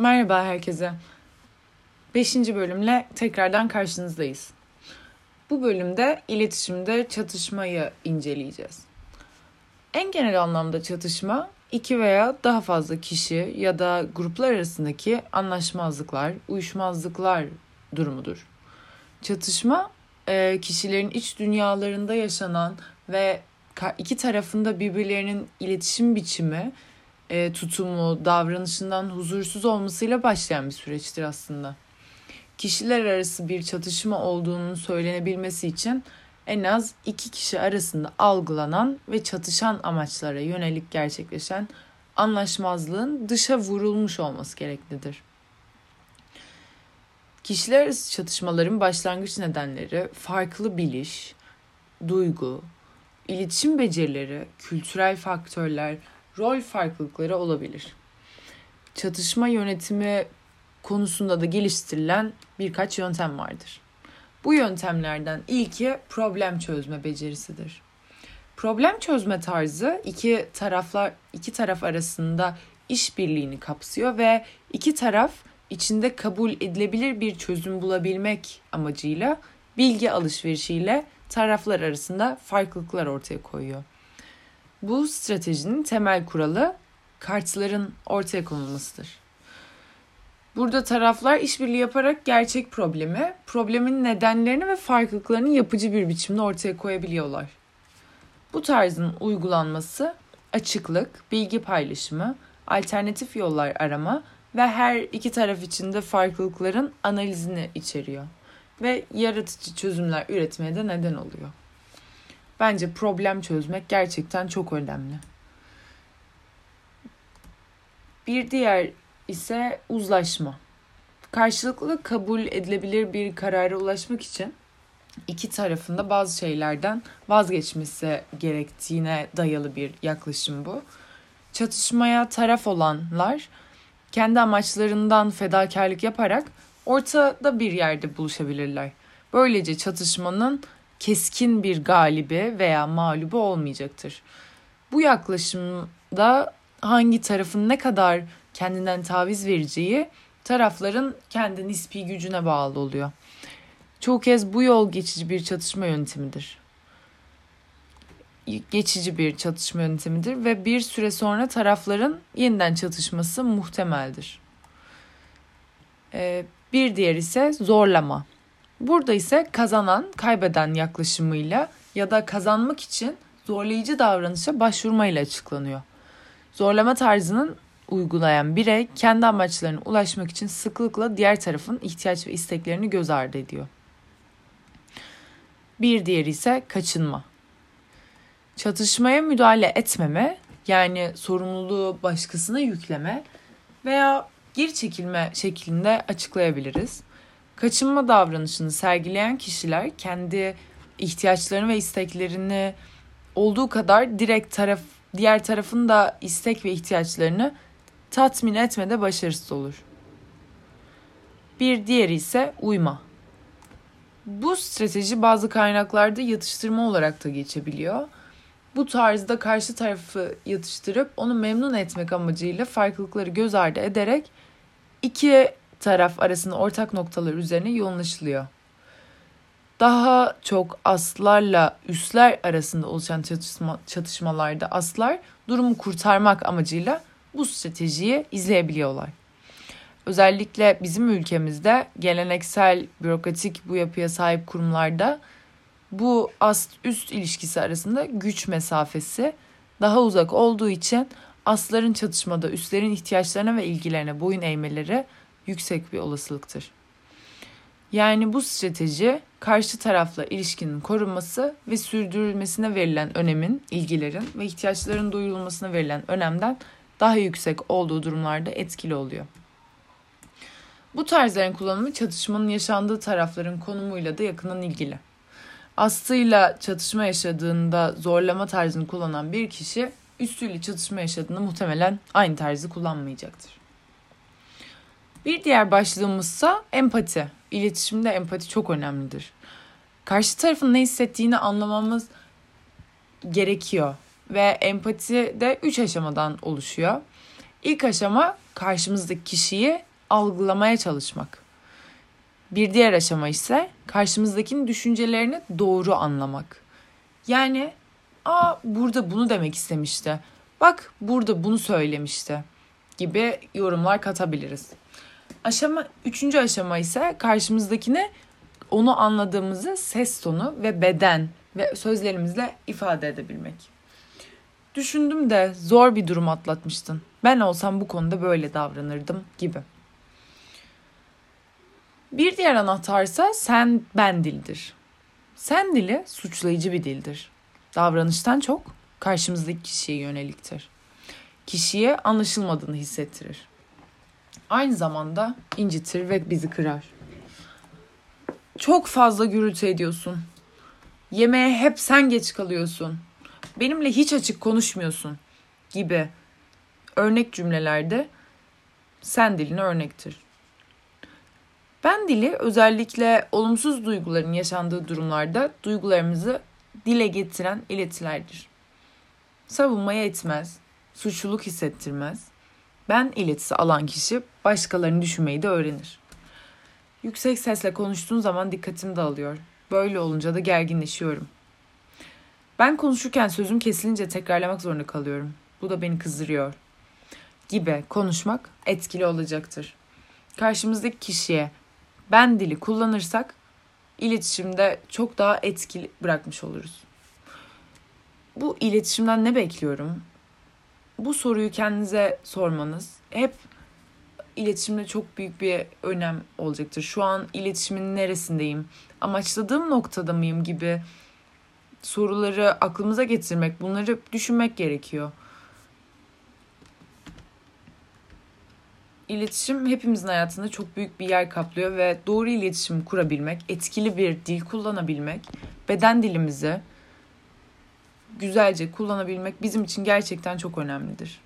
Merhaba herkese. Beşinci bölümle tekrardan karşınızdayız. Bu bölümde iletişimde çatışmayı inceleyeceğiz. En genel anlamda çatışma iki veya daha fazla kişi ya da gruplar arasındaki anlaşmazlıklar, uyuşmazlıklar durumudur. Çatışma e, kişilerin iç dünyalarında yaşanan ve iki tarafında birbirlerinin iletişim biçimi e, tutumu, davranışından huzursuz olmasıyla başlayan bir süreçtir aslında. Kişiler arası bir çatışma olduğunun söylenebilmesi için en az iki kişi arasında algılanan ve çatışan amaçlara yönelik gerçekleşen anlaşmazlığın dışa vurulmuş olması gereklidir. Kişiler arası çatışmaların başlangıç nedenleri farklı biliş, duygu, iletişim becerileri, kültürel faktörler, rol farklılıkları olabilir. Çatışma yönetimi konusunda da geliştirilen birkaç yöntem vardır. Bu yöntemlerden ilki problem çözme becerisidir. Problem çözme tarzı iki taraflar iki taraf arasında işbirliğini kapsıyor ve iki taraf içinde kabul edilebilir bir çözüm bulabilmek amacıyla bilgi alışverişiyle taraflar arasında farklılıklar ortaya koyuyor. Bu stratejinin temel kuralı kartların ortaya konulmasıdır. Burada taraflar işbirliği yaparak gerçek problemi, problemin nedenlerini ve farklılıklarını yapıcı bir biçimde ortaya koyabiliyorlar. Bu tarzın uygulanması açıklık, bilgi paylaşımı, alternatif yollar arama ve her iki taraf için de farklılıkların analizini içeriyor ve yaratıcı çözümler üretmeye de neden oluyor. Bence problem çözmek gerçekten çok önemli. Bir diğer ise uzlaşma. Karşılıklı kabul edilebilir bir karara ulaşmak için iki tarafında bazı şeylerden vazgeçmesi gerektiğine dayalı bir yaklaşım bu. Çatışmaya taraf olanlar kendi amaçlarından fedakarlık yaparak ortada bir yerde buluşabilirler. Böylece çatışmanın keskin bir galibi veya mağlubu olmayacaktır. Bu yaklaşımda hangi tarafın ne kadar kendinden taviz vereceği tarafların kendi nispi gücüne bağlı oluyor. Çoğu kez bu yol geçici bir çatışma yöntemidir. Geçici bir çatışma yöntemidir ve bir süre sonra tarafların yeniden çatışması muhtemeldir. Ee, bir diğer ise zorlama. Burada ise kazanan kaybeden yaklaşımıyla ya da kazanmak için zorlayıcı davranışa başvurmayla açıklanıyor. Zorlama tarzının uygulayan birey kendi amaçlarına ulaşmak için sıklıkla diğer tarafın ihtiyaç ve isteklerini göz ardı ediyor. Bir diğeri ise kaçınma. Çatışmaya müdahale etmeme, yani sorumluluğu başkasına yükleme veya geri çekilme şeklinde açıklayabiliriz. Kaçınma davranışını sergileyen kişiler kendi ihtiyaçlarını ve isteklerini olduğu kadar direkt taraf diğer tarafın da istek ve ihtiyaçlarını tatmin etmede başarısız olur. Bir diğeri ise uyma. Bu strateji bazı kaynaklarda yatıştırma olarak da geçebiliyor. Bu tarzda karşı tarafı yatıştırıp onu memnun etmek amacıyla farklılıkları göz ardı ederek iki taraf arasında ortak noktalar üzerine yoğunlaşılıyor. Daha çok aslarla üsler arasında oluşan çatışma, çatışmalarda aslar durumu kurtarmak amacıyla bu stratejiyi izleyebiliyorlar. Özellikle bizim ülkemizde geleneksel bürokratik bu yapıya sahip kurumlarda bu ast üst ilişkisi arasında güç mesafesi daha uzak olduğu için asların çatışmada üstlerin ihtiyaçlarına ve ilgilerine boyun eğmeleri yüksek bir olasılıktır. Yani bu strateji karşı tarafla ilişkinin korunması ve sürdürülmesine verilen önemin, ilgilerin ve ihtiyaçların duyurulmasına verilen önemden daha yüksek olduğu durumlarda etkili oluyor. Bu tarzların kullanımı çatışmanın yaşandığı tarafların konumuyla da yakından ilgili. Astıyla çatışma yaşadığında zorlama tarzını kullanan bir kişi üstüyle çatışma yaşadığında muhtemelen aynı tarzı kullanmayacaktır. Bir diğer başlığımızsa empati. İletişimde empati çok önemlidir. Karşı tarafın ne hissettiğini anlamamız gerekiyor ve empati de üç aşamadan oluşuyor. İlk aşama karşımızdaki kişiyi algılamaya çalışmak. Bir diğer aşama ise karşımızdakinin düşüncelerini doğru anlamak. Yani aa burada bunu demek istemişti. Bak burada bunu söylemişti gibi yorumlar katabiliriz. Aşama üçüncü aşama ise karşımızdakine onu anladığımızı ses tonu ve beden ve sözlerimizle ifade edebilmek. Düşündüm de zor bir durum atlatmıştın. Ben olsam bu konuda böyle davranırdım gibi. Bir diğer anahtarsa sen ben dildir. Sen dili suçlayıcı bir dildir. Davranıştan çok karşımızdaki kişiye yöneliktir. Kişiye anlaşılmadığını hissettirir. Aynı zamanda incitir ve bizi kırar. Çok fazla gürültü ediyorsun. Yemeğe hep sen geç kalıyorsun. Benimle hiç açık konuşmuyorsun gibi örnek cümlelerde sen dilini örnektir. Ben dili özellikle olumsuz duyguların yaşandığı durumlarda duygularımızı dile getiren iletilerdir. Savunmaya etmez, suçluluk hissettirmez. Ben iletisi alan kişi başkalarını düşünmeyi de öğrenir. Yüksek sesle konuştuğun zaman dikkatim dağılıyor. Böyle olunca da gerginleşiyorum. Ben konuşurken sözüm kesilince tekrarlamak zorunda kalıyorum. Bu da beni kızdırıyor. Gibi konuşmak etkili olacaktır. Karşımızdaki kişiye ben dili kullanırsak iletişimde çok daha etkili bırakmış oluruz. Bu iletişimden ne bekliyorum? Bu soruyu kendinize sormanız hep iletişimde çok büyük bir önem olacaktır. Şu an iletişimin neresindeyim? Amaçladığım noktada mıyım gibi soruları aklımıza getirmek, bunları düşünmek gerekiyor. İletişim hepimizin hayatında çok büyük bir yer kaplıyor ve doğru iletişim kurabilmek, etkili bir dil kullanabilmek, beden dilimizi güzelce kullanabilmek bizim için gerçekten çok önemlidir.